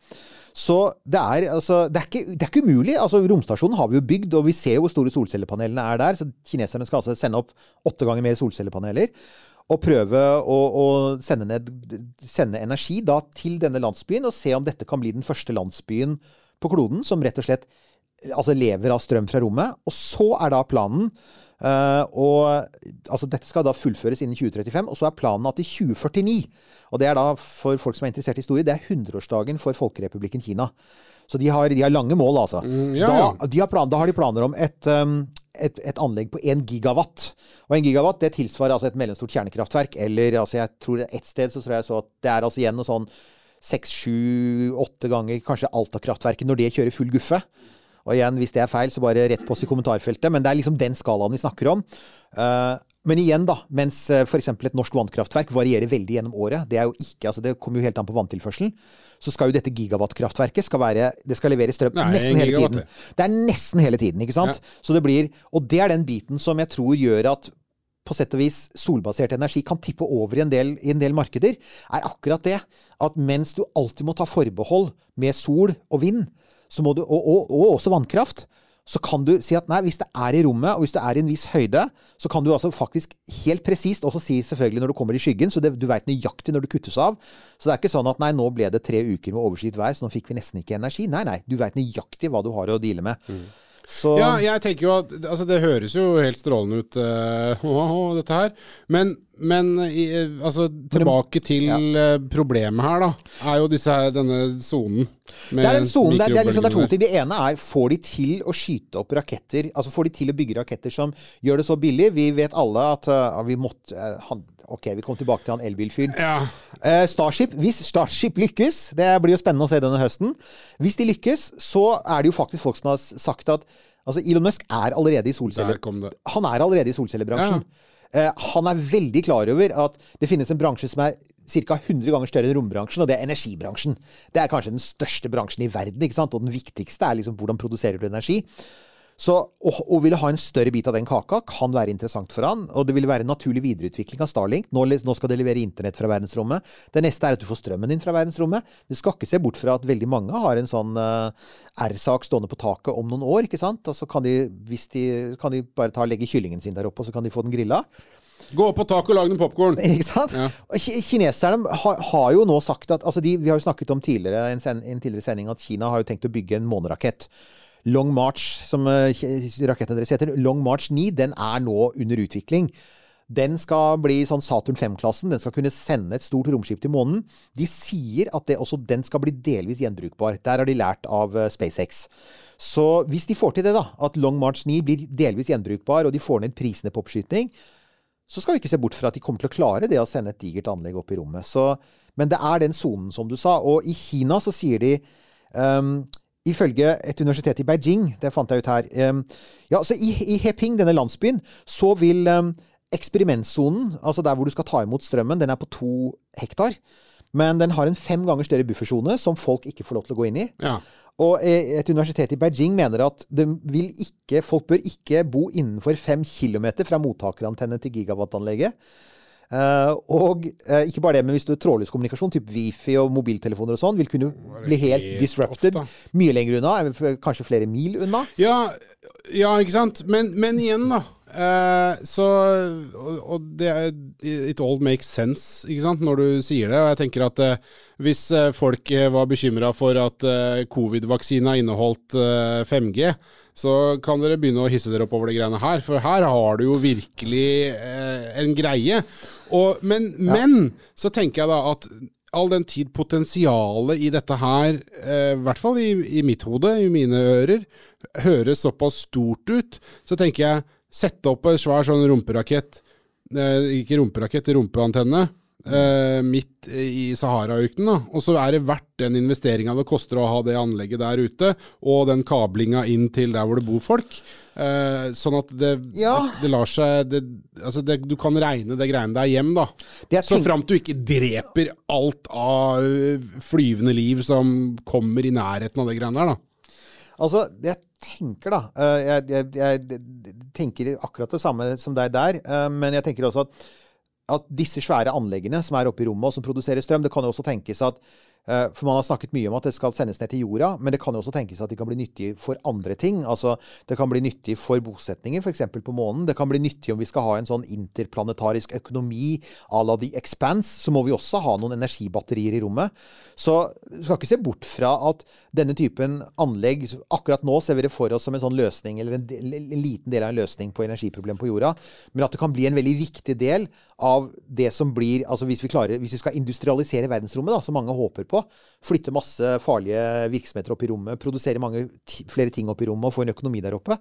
Så det er, altså, det, er ikke, det er ikke umulig. Altså, romstasjonen har vi jo bygd, og vi ser jo hvor store solcellepanelene er der. Så kineserne skal altså sende opp åtte ganger mer solcellepaneler. Og prøve å, å sende, ned, sende energi da til denne landsbyen, og se om dette kan bli den første landsbyen på kloden som rett og slett altså lever av strøm fra rommet. Og så er da planen Uh, og, altså Dette skal da fullføres innen 2035, og så er planen at i 2049 Og det er da, for folk som er interessert i historie, det er 100-årsdagen for Folkerepublikken Kina. Så de har, de har lange mål, altså. Mm, ja, ja. Da, de har plan, da har de planer om et, um, et, et anlegg på 1 gigawatt. Og 1 gigawatt det tilsvarer altså et mellomstort kjernekraftverk. Eller altså jeg tror ett sted så tror jeg så at det er altså igjen noe sånn seks, sju, åtte ganger kanskje Alta-kraftverket når det kjører full guffe. Og igjen, hvis det er feil, så bare rett på oss i kommentarfeltet. Men det er liksom den skalaen vi snakker om. Eh, men igjen, da. Mens uh, f.eks. et norsk vannkraftverk varierer veldig gjennom året. Det er jo ikke, altså det kommer jo helt an på vanntilførselen. Så skal jo dette gigawattkraftverket skal være, det skal levere strøm er nesten hele tiden. Det er nesten hele tiden, ikke sant? Så det blir, og det er den biten som jeg tror gjør at på sett og vis solbasert energi kan tippe over i en del, i en del markeder, er akkurat det. At mens du alltid må ta forbehold med sol og vind, så må du, og, og, og også vannkraft, så kan du si at nei, hvis det er i rommet, og hvis det er i en viss høyde, så kan du altså faktisk helt presist også si selvfølgelig når du kommer i skyggen, så det, du veit nøyaktig når det kuttes av. Så det er ikke sånn at nei, nå ble det tre uker med overskyet vær, så nå fikk vi nesten ikke energi. Nei, nei, du veit nøyaktig hva du har å deale med. Så Ja, jeg tenker jo at altså, Det høres jo helt strålende ut, eh, dette her. Men, men i, eh, altså, tilbake til ja. problemet her, da. Er jo disse her, denne sonen. Det er en zone, det, er- det, liksom, det er to ting. Det ene er får de til å skyte opp raketter Altså får de til å bygge raketter som gjør det så billig? Vi vet alle at uh, vi måtte uh, han, Ok, vi kom tilbake til han elbilfyren. Ja. Uh, Starship, hvis Starship lykkes, det blir jo spennende å se denne høsten Hvis de lykkes, så er det jo faktisk folk som har sagt at Altså, Elon Musk er allerede i solceller... Han er allerede i solcellebransjen. Eh, han er veldig klar over at det finnes en bransje som er ca. 100 ganger større enn rombransjen, og det er energibransjen. Det er kanskje den største bransjen i verden, ikke sant? og den viktigste er liksom hvordan produserer du energi. Så å, ville ha en større bit av den kaka kan være interessant for han. Og det vil være en naturlig videreutvikling av Starlink. Nå, nå skal det levere internett fra verdensrommet. Det neste er at du får strømmen din fra verdensrommet. Vi skal ikke se bort fra at veldig mange har en sånn uh, R-sak stående på taket om noen år. ikke sant? Og så kan de, hvis de, kan de bare ta legge kyllingen sin der oppe, og så kan de få den grilla. Gå opp på taket og lag noe popkorn. Ikke sant? Ja. Kineserne har, har jo nå sagt at altså de, Vi har jo snakket om tidligere, en, sen, en tidligere sending at Kina har jo tenkt å bygge en månerakett. Long March, som eh, raketten deres heter, Long March 9, den er nå under utvikling. Den skal bli sånn Saturn 5-klassen. Den skal kunne sende et stort romskip til månen. De sier at det, også den skal bli delvis gjenbrukbar. Der har de lært av eh, SpaceX. Så hvis de får til det, da, at Long March 9 blir delvis gjenbrukbar, og de får ned prisene på oppskyting, så skal vi ikke se bort fra at de kommer til å klare det å sende et digert anlegg opp i rommet. Så, men det er den sonen, som du sa. Og i Kina så sier de um, Ifølge et universitet i Beijing, det fant jeg ut her ja, så i, I Heping, denne landsbyen, så vil eksperimentsonen, altså der hvor du skal ta imot strømmen, den er på to hektar. Men den har en fem ganger større buffersone som folk ikke får lov til å gå inn i. Ja. Og eh, et universitet i Beijing mener at vil ikke, folk bør ikke bo innenfor fem kilometer fra mottakerantenne til gigawattanlegget. Eh, og eh, ikke bare det, men hvis du trådløs kommunikasjon, typ wifi og mobiltelefoner og sånn, vil kunne bli helt disrupted. Ofte. Mye lenger unna, eh, kanskje flere mil unna. Ja, ja, ikke sant? Men, men igjen, da. Eh, så Og, og det er, It all makes sense, ikke sant, når du sier det. Og jeg tenker at eh, hvis folk var bekymra for at eh, covid-vaksina inneholdt eh, 5G, så kan dere begynne å hisse dere opp over de greiene her. For her har du jo virkelig en greie. Og, men, men så tenker jeg da at all den tid potensialet i dette her, eh, i hvert fall i, i mitt hode, i mine ører, høres såpass stort ut, så tenker jeg sette opp en svær sånn rumperakett, eh, ikke rumperakett, rumpeantenne, eh, midt i Sahara-ørkenen. Og så er det verdt den investeringa det koster å ha det anlegget der ute, og den kablinga inn til der hvor det bor folk. Eh, sånn at det, Ja. det, det lar seg det, altså det, Du kan regne det greiene der hjem, da. Så framt du ikke dreper alt av flyvende liv som kommer i nærheten av det greiene der, da. Altså, jeg tenker da eh, jeg, jeg, jeg, tenker akkurat det samme som deg der, eh, men jeg tenker også at, at disse svære anleggene som er oppe i rommet og som produserer strøm, det kan jo også tenkes at For man har snakket mye om at det skal sendes ned til jorda, men det kan jo også tenkes at de kan bli nyttige for andre ting. Altså, Det kan bli nyttig for bosetninger, f.eks. på månen. Det kan bli nyttig om vi skal ha en sånn interplanetarisk økonomi à la The Expanse. Så må vi også ha noen energibatterier i rommet. Så du skal ikke se bort fra at denne typen anlegg Akkurat nå ser vi det for oss som en sånn løsning, eller en, del, en liten del av en løsning på energiproblemet på jorda. Men at det kan bli en veldig viktig del av det som blir altså Hvis vi, klarer, hvis vi skal industrialisere verdensrommet, da, som mange håper på, flytte masse farlige virksomheter opp i rommet, produsere mange flere ting opp i rommet og få en økonomi der oppe,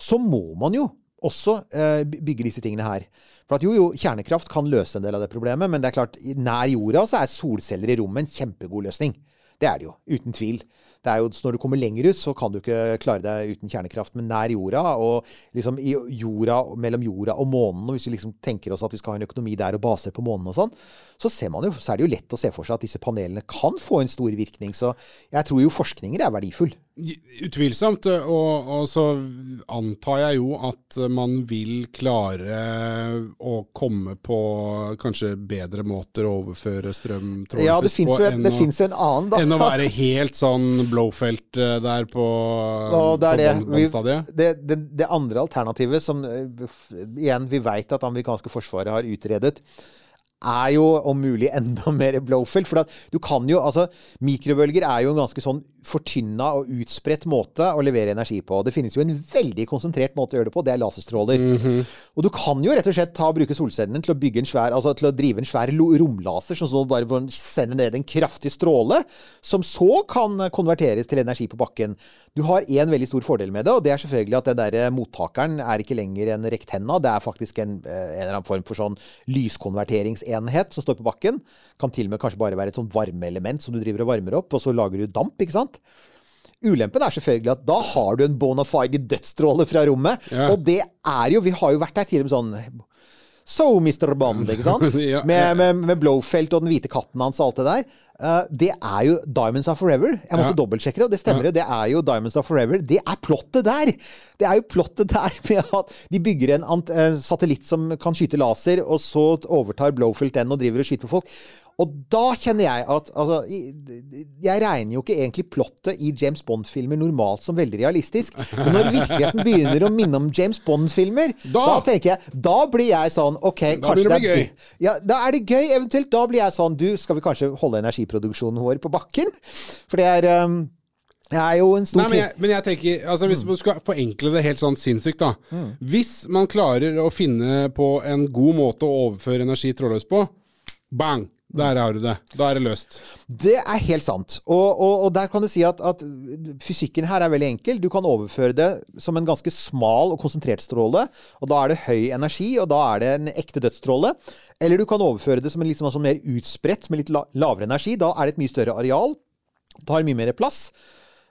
så må man jo også eh, bygge disse tingene her. For at jo, jo, kjernekraft kan løse en del av det problemet, men det er klart, nær jorda så er solceller i rommet en kjempegod løsning. Det er det jo, uten tvil. Det er jo, når du kommer lenger ut, så kan du ikke klare deg uten kjernekraft. Men nær jorda, og liksom i jorda, mellom jorda og månen, og hvis vi liksom tenker oss at vi skal ha en økonomi der og baser på månen og sånn, så, jo, så er det jo lett å se for seg at disse panelene kan få en stor virkning. Så jeg tror jo forskninger er verdifull. Utvilsomt. Og, og så antar jeg jo at man vil klare å komme på kanskje bedre måter å overføre strøm Ja, det på jo, en- enn det å- en annen, enn å være helt sånn blowfelt eh, der på, det på båndstadiet. det, det, det andre alternativet som eh, igjen vi veit at amerikanske forsvaret har utredet, er jo om mulig enda mer blowfelt. For du kan jo Altså, mikrobølger er jo en ganske sånn fortynna og utspredt måte å levere energi på. Det finnes jo en veldig konsentrert måte å gjøre det på, det er laserstråler. Og du kan jo rett og slett ta og bruke solcellene til å bygge en svær Altså til å drive en svær romlaser, sånn som bare bare sender ned en kraftig stråle, som så kan konverteres til energi på bakken. Du har én veldig stor fordel med det, og det er selvfølgelig at den der eh, mottakeren er ikke lenger en rektenna. Det er faktisk en, eh, en eller annen form for sånn lyskonverteringsenhet som står på bakken. Kan til og med kanskje bare være et sånn varmeelement som du driver og varmer opp, og så lager du damp, ikke sant? Ulempen er selvfølgelig at da har du en bona fide dødsstråle fra rommet. Ja. Og det er jo Vi har jo vært der tidligere med sånn So, Mr. Bond, ikke sant? Ja, ja. med, med, med Blowfelt og den hvite katten hans og alt det der. Uh, det er jo Diamonds Are Forever. Jeg måtte Ja. dobbeltsjekke det, og det stemmer jo. Det er jo Diamonds Are Forever. Det er plottet der! Det er jo plottet der med at de bygger en eh, satellitt som kan skyte laser, og så overtar Blowfelt den og driver og skyter på folk. Og da kjenner jeg at altså, Jeg regner jo ikke egentlig plottet i James Bond-filmer normalt som veldig realistisk. Men når virkeligheten begynner å minne om James Bond-filmer, da, Da- tenker jeg Da blir jeg sånn OK, Da kanskje det er gøy. Ja, da er det gøy, eventuelt. Da blir jeg sånn Du, skal vi kanskje holde energiproduksjonen vår på bakken? For det er um, det er jo en stor Nei, men jeg, men jeg tenker, altså Hvis man skal forenkle det helt sånn sinnssykt, da. Mm. Hvis man klarer å finne på en god måte å overføre energi trådløst på, bang! Der har du det. Da er det løst. Det er helt sant. Og, og, og der kan du si at, at fysikken her er veldig enkel. Du kan overføre det som en ganske smal og konsentrert stråle. Og da er det høy energi, og da er det en ekte dødsstråle. Eller du kan overføre det som en litt sånn, mer utspredt, med litt la, lavere energi. Da er det et mye større areal. Tar mye mer plass.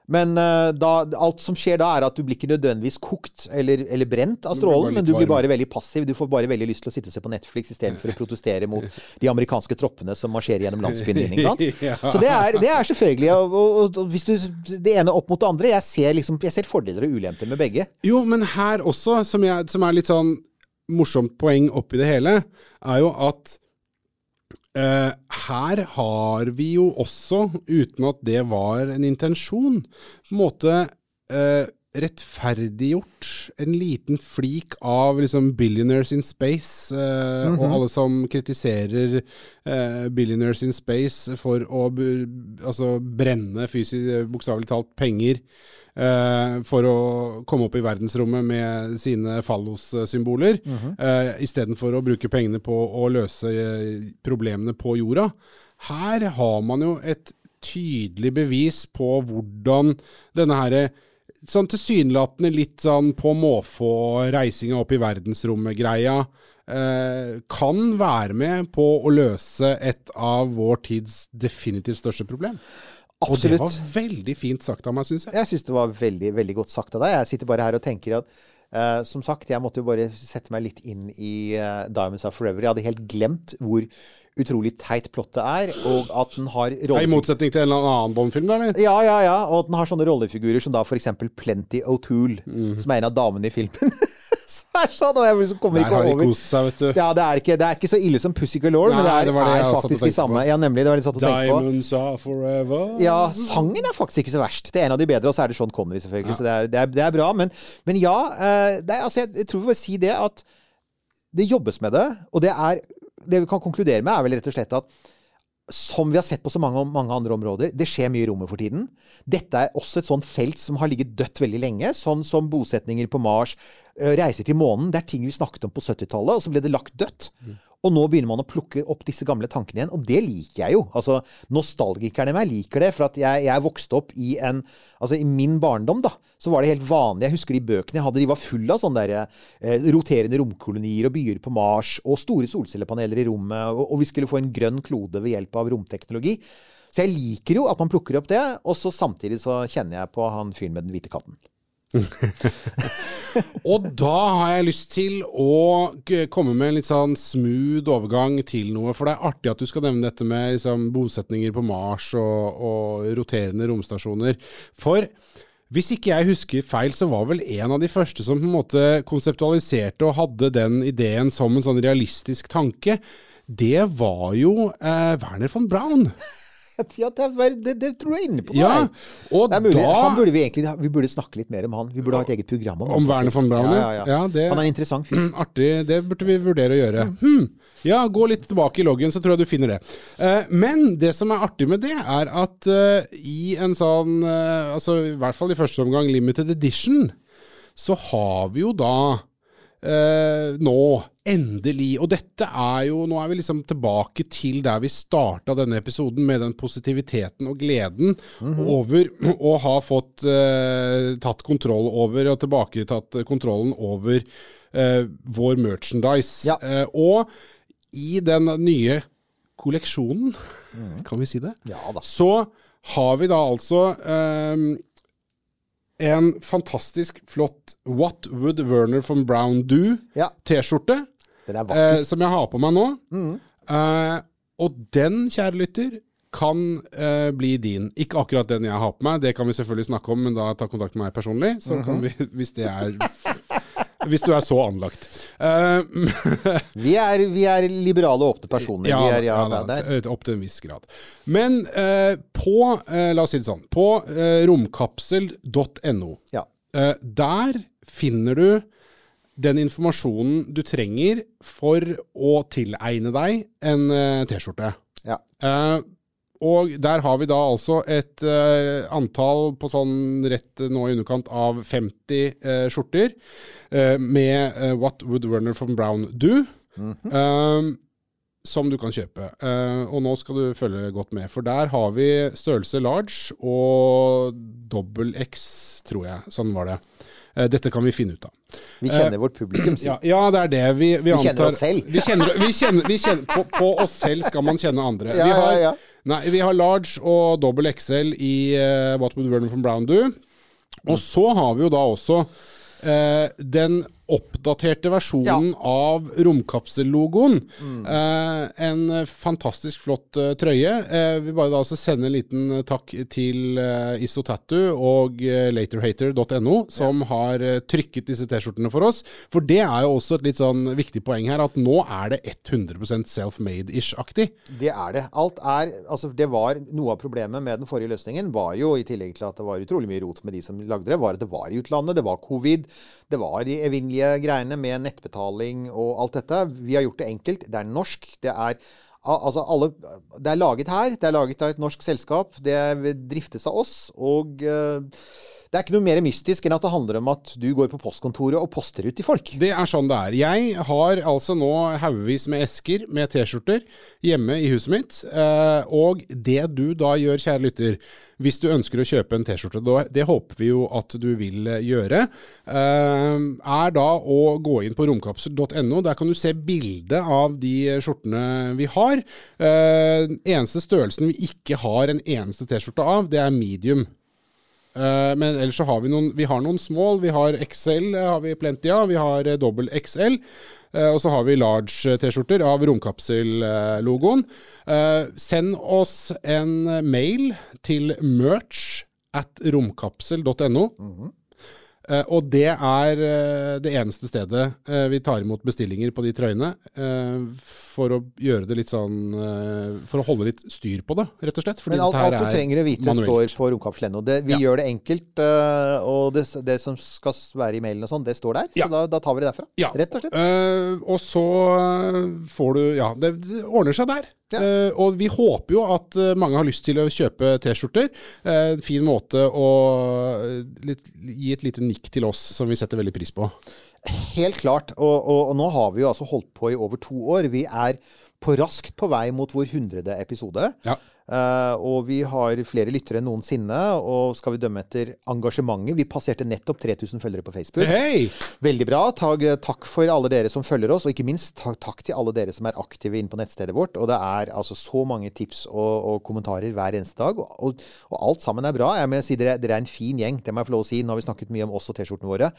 Men eh, da, alt som skjer da, er at du blir ikke nødvendigvis kokt eller, eller brent av strålen, men du blir bare veldig passiv. Du får bare veldig lyst til å sitte og se på Netflix istedenfor å protestere mot de amerikanske troppene som marsjerer gjennom landsbyen din. Ja. Så det er, det er selvfølgelig og, og, og du, Det ene opp mot det andre. Jeg ser, liksom, jeg ser fordeler og ulemper med begge. Jo, men her også, som, jeg, som er litt sånn morsomt poeng oppi det hele, er jo at eh, her har vi jo også, uten at det var en intensjon, på en måte uh, rettferdiggjort en liten flik av liksom Billionaires in Space, eh, og alle som kritiserer Billionaires in Space for å altså, brenne fysisk, bokstavelig talt, penger for å komme opp i verdensrommet med sine fallossymboler, eh, istedenfor å bruke pengene på å løse eh, problemene på jorda. Her har man jo et tydelig bevis på hvordan denne her sånn tilsynelatende litt sånn på måfå reisinga opp i verdensrommet-greia eh, kan være med på å løse et av vår tids definitivt største problem. Og det var veldig fint sagt av meg, syns jeg. Jeg syns det var veldig, veldig godt sagt av deg. Jeg sitter bare her og tenker at Uh, som sagt, jeg måtte jo bare sette meg litt inn i uh, Diamonds Are Forever. Jeg hadde helt glemt hvor utrolig teit plottet er, og at den har Ja, I motsetning til en eller annen Bond-film, eller? ja, ja, ja. Og at den har sånne rollefigurer som da f.eks. Plenty O'Toole, mm. som er en av damene i filmen. er sånn, og jeg liksom kommer Der har de kost seg, vet du. Ja, det er, ikke, det er ikke så ille som Pussy Galore, men det er, det det er faktisk de samme. Ja, nemlig. Det var det jeg satt og tenkte på. Diamonds are forever. Ja, sangen er faktisk ikke så verst. Det er en av de bedre, og så er det Sean Connery, selvfølgelig. Så det er, det, er, det er bra. Men, men ja, eh, det er, altså, jeg tror vi får si det at det jobbes med det. Og det er Det vi kan konkludere med, er vel rett og slett at som vi har sett på så mange, mange andre områder, det skjer mye i rommet for tiden. Dette er også et sånt felt som har ligget dødt veldig lenge, sånn som bosetninger på Mars, reise til månen. Det er ting vi snakket om på 70-tallet, og så ble det lagt dødt. Og nå begynner man å plukke opp disse gamle tankene igjen, og det liker jeg jo. Altså, Nostalgikerne i meg liker det, for at jeg, jeg vokste opp i en Altså, i min barndom, da, så var det helt vanlig. Jeg husker de bøkene jeg hadde, de var fulle av sånne der, eh, roterende romkolonier og byer på Mars, og store solcellepaneler i rommet, og, og vi skulle få en grønn klode ved hjelp av romteknologi. Så jeg liker jo at man plukker opp det, og så samtidig så kjenner jeg på han fyren med den hvite katten. Og da har jeg lyst til å komme med en litt sånn smooth overgang til noe. For det er artig at du skal nevne dette med liksom, bosetninger på Mars og, og roterende romstasjoner. For hvis ikke jeg husker feil, så var vel en av de første som på en måte konseptualiserte og hadde den ideen som en sånn realistisk tanke, det var jo eh, Werner von Braun. Ja, det, er- det, det tror jeg er inne på. Ja, og mulig. da burde vi egentlig vi burde snakke litt mer om han. Vi burde ha et eget program om. Om Werner von Braun, ja. ja. det- Han er en interessant fyr. Artig, det burde vi vurdere å gjøre. Hmm. Ja, gå litt tilbake i loggen, så tror jeg du finner det. Eh, men det som er artig med det, er at eh, i en sånn, eh, altså i hvert fall i første omgang limited edition, så har vi jo da eh, nå endelig, og dette er jo, nå er vi liksom tilbake til der vi starta denne episoden med den positiviteten og gleden over å ha fått eh, tatt kontroll over og tilbaketatt kontrollen over eh, vår merchandise. Ja. Eh, og i den nye kolleksjonen, kan vi si det? Ja da. Så har vi da altså ehm, en fantastisk flott What Would Werner von Brown Do Ja, T-skjorte, den er eh, som jeg har på meg nå. Mm. Eh, og den, kjære lytter, kan eh, bli din. Ikke akkurat den jeg har på meg, det kan vi selvfølgelig snakke om, men da ta kontakt med meg personlig, så kan vi, hvis det er Hvis du er så anlagt. Uh, Vi er, vi er liberale og åpne personer. Ja, vi er, ja, ja, da, opp til en viss grad. Men uh, på, uh, la oss si det sånn, på romkapsel.no, ja. der finner du den informasjonen du trenger for å tilegne deg en T-skjorte. Ja. Eh, og der har vi da altså et uh, antall på sånn rett nå i underkant av 50 uh, skjorter uh, med eh, What Would Werner von Braun Do? eh, som du kan kjøpe. Eh, og nå skal du følge godt med, for der har vi størrelse large og dobbel X, tror jeg. Sånn var det. Eh, dette kan vi finne ut av. Vi kjenner vårt publikum, sier Ja, ja, det er det vi, vi, Vi kjenner oss selv. Vi kjenner, vi kjenner, vi kjenner, på, på oss selv skal man kjenne andre. Ja, vi, har, ja, ja. Nei, vi har large og dobbel XL i uh, What Would Vernon from Brown Do. Og så har vi jo da også uh, den oppdaterte versjonen av romkapsellogoen. Eh, en fantastisk flott uh, trøye. Eh, vi bare da også sende en liten eh, takk til uh, Isotattoo og uh, laterhater.no, som har uh, trykket disse T-skjortene for oss. For det er jo også et litt sånn viktig poeng her, at nå er det 100% self-made-ish-aktig. Det er det. Alt er Altså, det var Noe av problemet med den forrige løsningen var jo, i tillegg til at det var utrolig mye rot med de som lagde det, var at det var i utlandet, det var covid, det var de evinnelige greiene med nettbetaling og alt dette. Vi har gjort det enkelt. Det er norsk. Det er Altså alle, det er laget her, det er laget av et norsk selskap, det driftes av oss. Og eh, det er ikke noe mer mystisk enn at det handler om at du går på postkontoret og poster ut til folk. Det er sånn det er. Jeg har altså nå haugevis med esker med T-skjorter hjemme i huset mitt. eh, Og det du da gjør, kjære lytter, hvis du ønsker å kjøpe en T-skjorte, det håper vi jo at du vil eh, gjøre, eh, er da å gå inn på romkapsel.no. Der kan du se bilde av de skjortene vi har. Eneste størrelsen vi ikke har en eneste T-skjorte av, det er medium. Eh, men ellers så har vi noen Vi har noen small. Vi har XL, eh, har vi plenty av. Vi har uh, dobbel XL. eh, og så har vi large eh, T-skjorter av Romkapsel-logoen. Eh, send oss en mail til merch at romkapsel.no. Eh, og det er eh, det eneste stedet eh, vi tar imot bestillinger på de trøyene. eh, for å gjøre det litt sånn eh, For å holde litt styr på det, rett og slett. Men alt, alt du er trenger å vite manuelt. står på romkapsel.no. Vi Ja. gjør det enkelt, og det, det som skal være i mailen og sånn, det står der. Ja. Så da, da tar vi det derfra. Ja. Rett og slett. Eh, og så eh, får du Ja, det, det ordner seg der. Ja. Eh, og vi håper jo at uh, mange har lyst til å kjøpe T-skjorter. En fin måte å litt, gi et lite nikk til oss, som vi setter veldig pris på. Helt klart. Og, og, og nå har vi jo altså holdt på i over to år. Vi er på raskt på vei mot vår hundrede episode. Ja. Eh, og vi har flere lyttere enn noensinne. Og skal vi dømme etter engasjementet Vi passerte nettopp 3000 følgere på Facebook. Hei! Veldig bra. Takk, takk for alle dere som følger oss, og ikke minst takk, takk til alle dere som er aktive inne på nettstedet vårt. Og det er altså så mange tips og, og kommentarer hver eneste dag. Og, og, og alt sammen er bra. Jeg må si dere, dere er en fin gjeng, det må jeg få lov å si. Nå har vi snakket mye om oss og T-skjortene våre.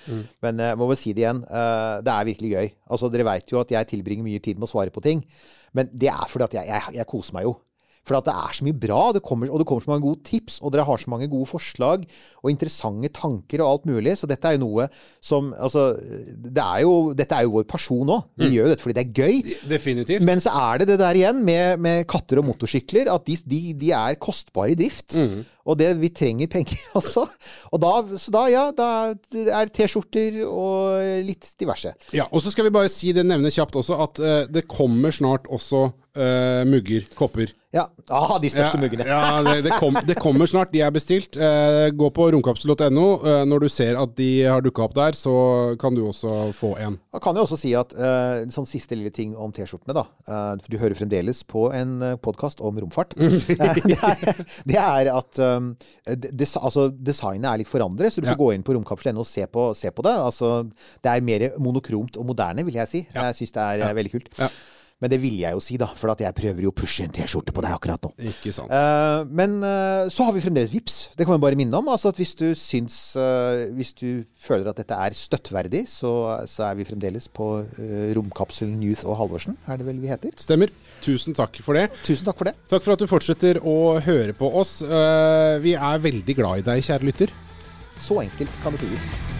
Men jeg må vel si det igjen. Uh, det er virkelig gøy. Altså, dere veit jo at jeg tilbringer mye tid med å svare på ting. Men det er fordi at jeg, jeg, jeg koser meg jo. For at det er så mye bra, det kommer, og det kommer så mange gode tips, og dere har så mange gode forslag og interessante tanker og alt mulig. Så dette er jo noe som Altså, det er jo, dette er jo vår pasjon òg. Vi gjør jo dette fordi det er gøy. Definitivt. Men så er det det der igjen med, med katter og motorsykler, at de, de, de er kostbare i drift. Og det, vi trenger penger, altså. Og da, så da, ja, da er det T-skjorter og litt diverse. Ja, og så skal vi bare si det, nevne kjapt også, at uh, det kommer snart også eh, mugger, kopper. Ja. Ah, de største ja, muggene. Ja, det, det, kom, det kommer snart. De er bestilt. Uh, gå på romkapsel.no. Uh, når du ser at de har dukka opp der, så kan du også få en. Jeg kan jo også si at eh, sånn siste lille ting om T-skjortene, da. Eh, du hører fremdeles på en uh, podkast om romfart. Eh, det, er, det er at um, des, altså, designet er litt forandret, så du får Ja. gå inn på romkapsel.no og se på, se på det. Altså, det er mer monokromt og moderne, vil jeg si. Jeg syns det er eh, veldig kult. Ja. Men det ville jeg jo si, da, for at jeg prøver jo å pushe en T-skjorte på deg akkurat nå. Ikke sant. Uh, men uh, så har vi fremdeles VIPS. Det kan vi bare minne om. Altså at hvis du syns uh, Hvis du føler at dette er støttverdig, så, så er vi fremdeles på Romkapselen Youth og Halvorsen, er det vel vi heter. Stemmer. Tusen takk for det. Tusen takk for det. Takk for at du fortsetter å høre på oss. Vi er veldig glad i deg, kjære lytter. Så enkelt kan det sies.